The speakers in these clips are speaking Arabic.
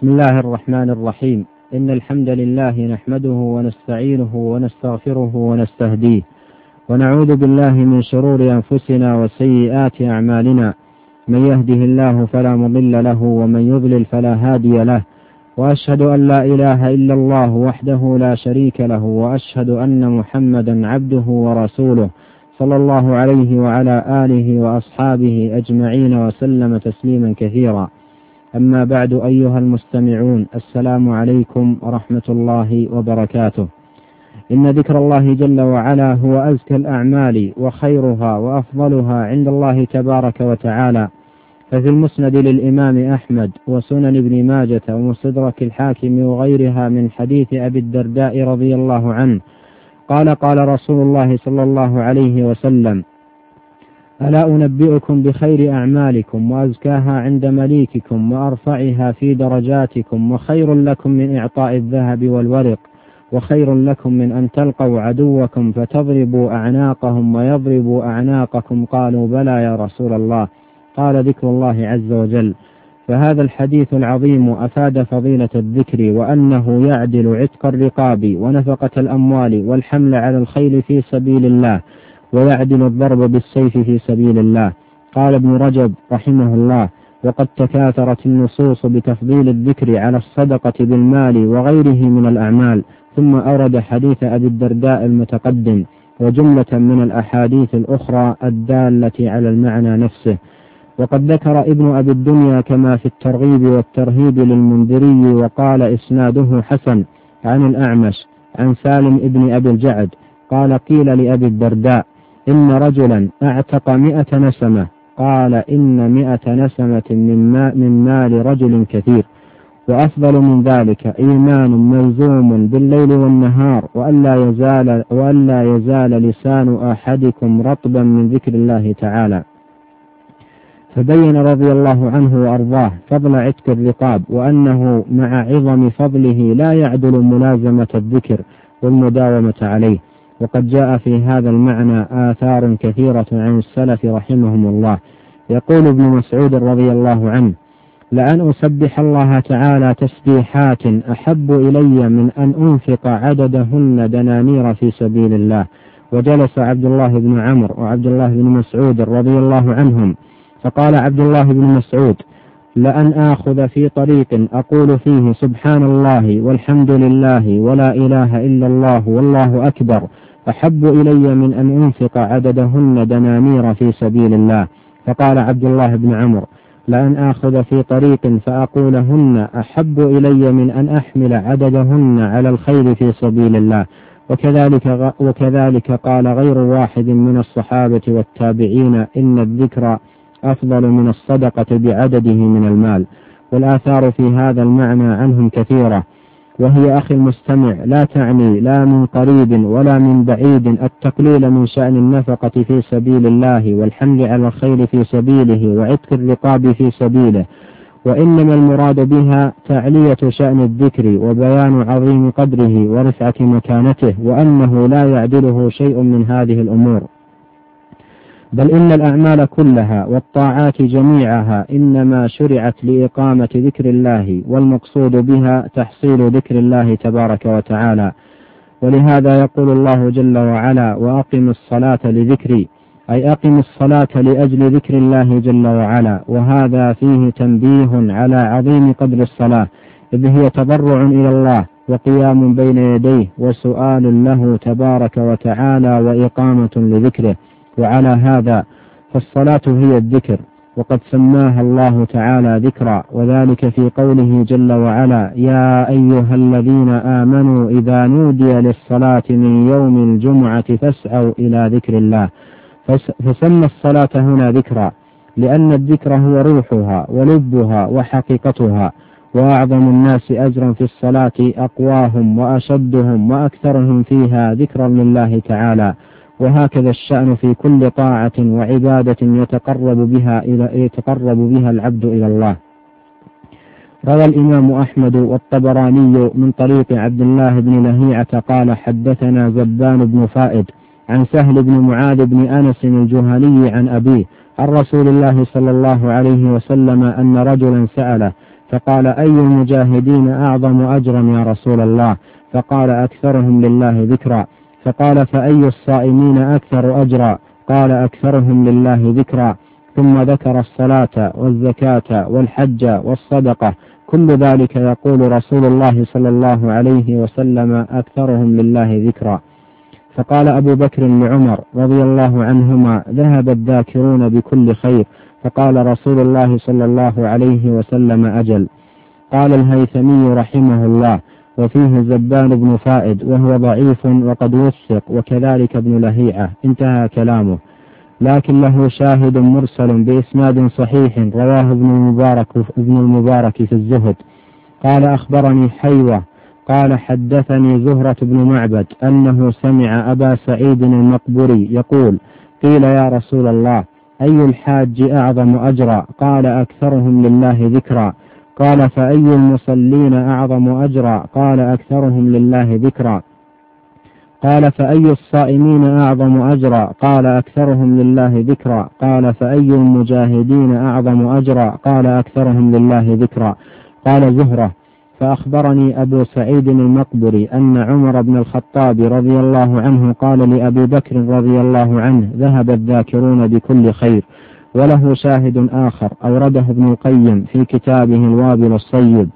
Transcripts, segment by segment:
بسم الله الرحمن الرحيم. إن الحمد لله نحمده ونستعينه ونستغفره ونستهديه. ونعوذ بالله من شرور أنفسنا وسيئات أعمالنا. من يهده الله فلا مضل له ومن يضلل فلا هادي له. وأشهد أن لا إله إلا الله وحده لا شريك له. وأشهد أن محمدا عبده ورسوله صلى الله عليه وعلى آله وأصحابه أجمعين وسلم تسليما كثيرا. أما بعد أيها المستمعون السلام عليكم ورحمة الله وبركاته. إن ذكر الله جل وعلا هو أزكى الأعمال وخيرها وأفضلها عند الله تبارك وتعالى. ففي المسند للإمام أحمد وسنن ابن ماجة ومستدرك الحاكم وغيرها من حديث أبي الدرداء رضي الله عنه قال قال رسول الله صلى الله عليه وسلم ألا أنبئكم بخير أعمالكم وأزكاها عند مليككم وأرفعها في درجاتكم وخير لكم من إعطاء الذهب والورق وخير لكم من أن تلقوا عدوكم فتضربوا أعناقهم ويضربوا أعناقكم. قالوا بلى يا رسول الله. قال ذكر الله عز وجل. فهذا الحديث العظيم أفاد فضيلة الذكر وأنه يعدل عتق الرقاب ونفقة الأموال والحمل على الخيل في سبيل الله. ويعدل الضرب بالسيف في سبيل الله. قال ابن رجب رحمه الله وقد تكاثرت النصوص بتفضيل الذكر على الصدقة بالمال وغيره من الأعمال ثم أورد حديث أبي الدرداء المتقدم وجملة من الأحاديث الأخرى الدالة على المعنى نفسه. وقد ذكر ابن أبي الدنيا كما في الترغيب والترهيب للمنذري وقال إسناده حسن عن الأعمش عن سالم ابن أبي الجعد. قال قيل لأبي الدرداء إن رجلا أعتق مئة نسمة قال إن مئة نسمة من, ما من مال رجل كثير وأفضل من ذلك إيمان ملزوم بالليل والنهار وألا يزال وألا يزال لسان أحدكم رطبا من ذكر الله تعالى. فبين رضي الله عنه وأرضاه فضل عتق الرقاب وأنه مع عظم فضله لا يعدل ملازمة الذكر والمداومة عليه. وقد جاء في هذا المعنى آثار كثيرة عن السلف رحمهم الله. يقول ابن مسعود رضي الله عنه لأن أسبح الله تعالى تسبيحات أحب إلي من أن أنفق عددهن دنانير في سبيل الله. وجلس عبد الله بن عمرو وعبد الله بن مسعود رضي الله عنهم. فقال عبد الله بن مسعود لأن آخذ في طريق أقول فيه سبحان الله والحمد لله ولا إله إلا الله والله أكبر أحب إلي من أن أنفق عددهن دنانير في سبيل الله. فقال عبد الله بن عمرو لأن آخذ في طريق فأقولهن أحب إلي من أن أحمل عددهن على الخير في سبيل الله. وكذلك وكذلك قال غير واحد من الصحابة والتابعين إن الذكر أفضل من الصدقة بعدده من المال. والآثار في هذا المعنى عنهم كثيرة. وهي أخي المستمع لا تعني لا من قريب ولا من بعيد التقليل من شأن النفقة في سبيل الله والحمل على الخير في سبيله وعتق الرقاب في سبيله. وإنما المراد بها تعلية شأن الذكر وبيان عظيم قدره ورفعة مكانته وأنه لا يعدله شيء من هذه الأمور. بل إن الأعمال كلها والطاعات جميعها إنما شرعت لإقامة ذكر الله والمقصود بها تحصيل ذكر الله تبارك وتعالى. ولهذا يقول الله جل وعلا وأقم الصلاة لذكري أي أقم الصلاة لأجل ذكر الله جل وعلا. وهذا فيه تنبيه على عظيم قدر الصلاة إذ هي تضرع إلى الله وقيام بين يديه وسؤال له تبارك وتعالى وإقامة لذكره. وعلى هذا فالصلاة هي الذكر وقد سماها الله تعالى ذكرا وذلك في قوله جل وعلا يا أيها الذين آمنوا إذا نودي للصلاة من يوم الجمعة فاسعوا إلى ذكر الله. فسمى الصلاة هنا ذكرا لأن الذكر هو روحها ولبها وحقيقتها وأعظم الناس أجرا في الصلاة أقواهم وأشدهم وأكثرهم فيها ذكرا لله تعالى. وهكذا الشأن في كل طاعة وعبادة يتقرب بها إلى يتقرب بها العبد إلى الله. روى الإمام أحمد والطبراني من طريق عبد الله بن لهيعة قال حدثنا زبان بن فائد عن سهل بن معاذ بن أنس الجهني عن أبيه عن رسول الله صلى الله عليه وسلم أن رجلا سأله فقال أي المجاهدين أعظم أجرا يا رسول الله فقال أكثرهم لله ذكرا فقال فأي الصائمين أكثر أجرا؟ قال أكثرهم لله ذكرا. ثم ذكر الصلاة والزكاة والحج والصدقة. كل ذلك يقول رسول الله صلى الله عليه وسلم أكثرهم لله ذكرا. فقال أبو بكر لعمر رضي الله عنهما ذهب الذاكرون بكل خير. فقال رسول الله صلى الله عليه وسلم أجل. قال الهيثمي رحمه الله وفيه زبان بن فائد وهو ضعيف وقد وثق وكذلك ابن لهيعة. انتهى كلامه. لكن له شاهد مرسل بإسناد صحيح رواه ابن المبارك ابن المبارك في الزهد. قال أخبرني حيوة. قال حدثني زهرة بن معبد أنه سمع أبا سعيد المقبري يقول قيل يا رسول الله أي الحاج أعظم أجرا؟ قال أكثرهم لله ذكرا. قال فأي المصلين أعظم أجرا؟ قال أكثرهم لله ذكرا. قال فأي الصائمين أعظم أجرا؟ قال أكثرهم لله ذكرا. قال فأي المجاهدين أعظم أجرا؟ قال أكثرهم لله ذكرا. قال زهرة فأخبرني أبو سعيد المقبري أن عمر بن الخطاب رضي الله عنه قال لأبي بكر رضي الله عنه ذهب الذاكرون بكل خير. وله شاهد آخر أورده ابن القيم في كتابه الوابل الصيب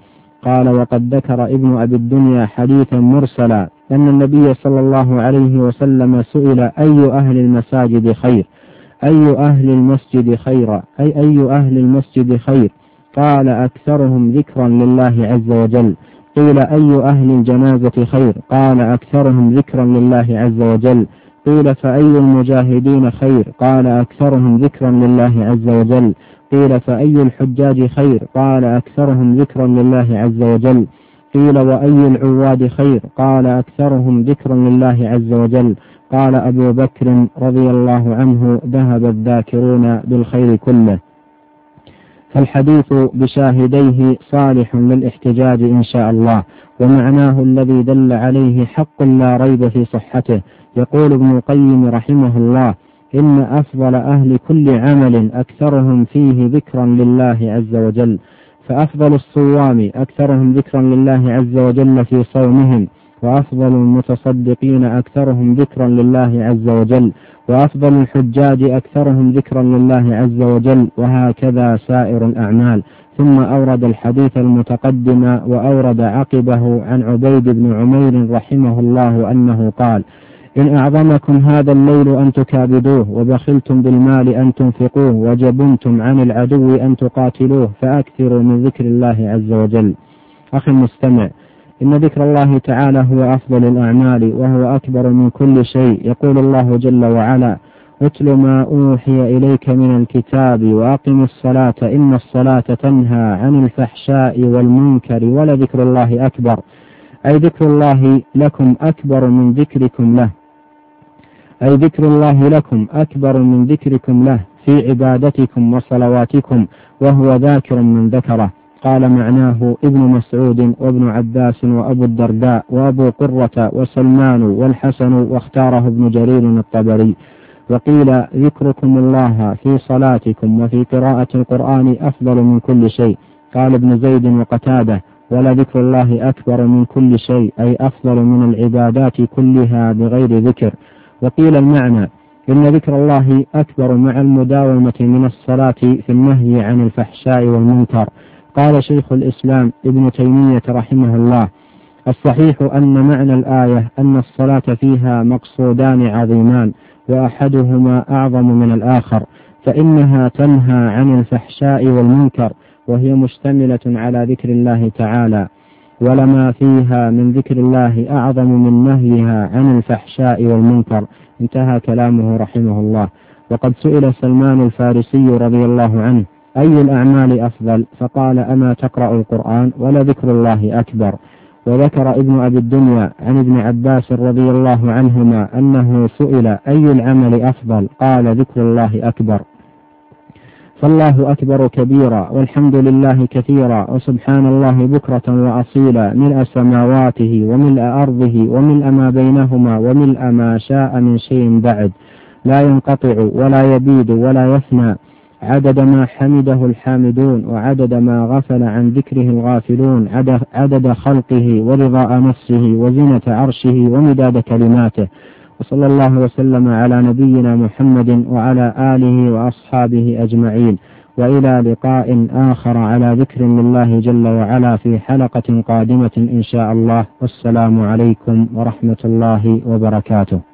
قال وقد ذكر ابن أبي الدنيا حديثا مرسلا أن النبي صلى الله عليه وسلم سئل أي أهل المساجد خير؟ أي أهل المسجد خير؟ أي أي أهل المسجد خير؟ قال أكثرهم ذكرا لله عز وجل. قيل أي أهل الجنازة خير؟ قال أكثرهم ذكرا لله عز وجل. قيل فأي المجاهدين خير؟ قال أكثرهم ذكرا لله عز وجل. قيل فأي الحجاج خير؟ قال أكثرهم ذكرا لله عز وجل. قيل وأي العواد خير؟ قال أكثرهم ذكرا لله عز وجل. قال أبو بكر رضي الله عنه ذهب الذاكرون بالخير كله. فالحديث بشاهديه صالح للاحتجاج إن شاء الله. ومعناه الذي دل عليه حق لا ريب في صحته. يقول ابن القيم رحمه الله إن أفضل أهل كل عمل أكثرهم فيه ذكرا لله عز وجل. فأفضل الصوام أكثرهم ذكرا لله عز وجل في صومهم. وأفضل المتصدقين أكثرهم ذكرا لله عز وجل وأفضل الحجاج أكثرهم ذكرا لله عز وجل وهكذا سائر الأعمال. ثم أورد الحديث المتقدم وأورد عقبه عن عبيد بن عمير رحمه الله أنه قال إن أعظمكم هذا الليل أن تكابدوه وبخلتم بالمال أن تنفقوه وجبنتم عن العدو أن تقاتلوه فأكثروا من ذكر الله عز وجل. أخي المستمع إن ذكر الله تعالى هو أفضل الأعمال وهو أكبر من كل شيء. يقول الله جل وعلا اتل ما أوحي إليك من الكتاب وأقم الصلاة إن الصلاة تنهى عن الفحشاء والمنكر ولذكر الله أكبر. أي ذكر الله لكم أكبر من ذكركم له. أي ذكر الله لكم أكبر من ذكركم له في عبادتكم وصلواتكم وهو ذاكر من ذكره. قال معناه ابن مسعود وابن عباس وأبو الدرداء وأبو قرة وسلمان والحسن واختاره ابن جرير الطبري. وقيل ذكركم الله في صلاتكم وفي قراءة القرآن أفضل من كل شيء. قال ابن زيد وقتادة ولذكر الله أكبر من كل شيء أي أفضل من العبادات كلها بغير ذكر. وقيل المعنى إن ذكر الله أكبر مع المداومة من الصلاة في النهي عن الفحشاء والمنكر. قال شيخ الإسلام ابن تيمية رحمه الله الصحيح أن معنى الآية أن الصلاة فيها مقصودان عظيمان وأحدهما أعظم من الآخر فإنها تنهى عن الفحشاء والمنكر وهي مشتملة على ذكر الله تعالى ولما فيها من ذكر الله أعظم من نهيها عن الفحشاء والمنكر. انتهى كلامه رحمه الله. وقد سئل سلمان الفارسي رضي الله عنه أي الأعمال أفضل؟ فقال أما تقرأ القرآن ولذكر الله أكبر. وذكر ابن أبي الدنيا عن ابن عباس رضي الله عنهما أنه سئل أي العمل أفضل؟ قال ذكر الله أكبر. فالله أكبر كبيرا والحمد لله كثيرا وسبحان الله بكرة وأصيلا ملء سماواته وملء أرضه وملء ما بينهما وملء ما شاء من شيء بعد. لا ينقطع ولا يبيد ولا يفنى. عدد ما حمده الحامدون وعدد ما غفل عن ذكره الغافلون عدد خلقه ورضاء نفسه وزنة عرشه ومداد كلماته. وصلى الله وسلم على نبينا محمد وعلى آله وأصحابه أجمعين. وإلى لقاء آخر على ذكر لله جل وعلا في حلقة قادمة إن شاء الله. والسلام عليكم ورحمة الله وبركاته.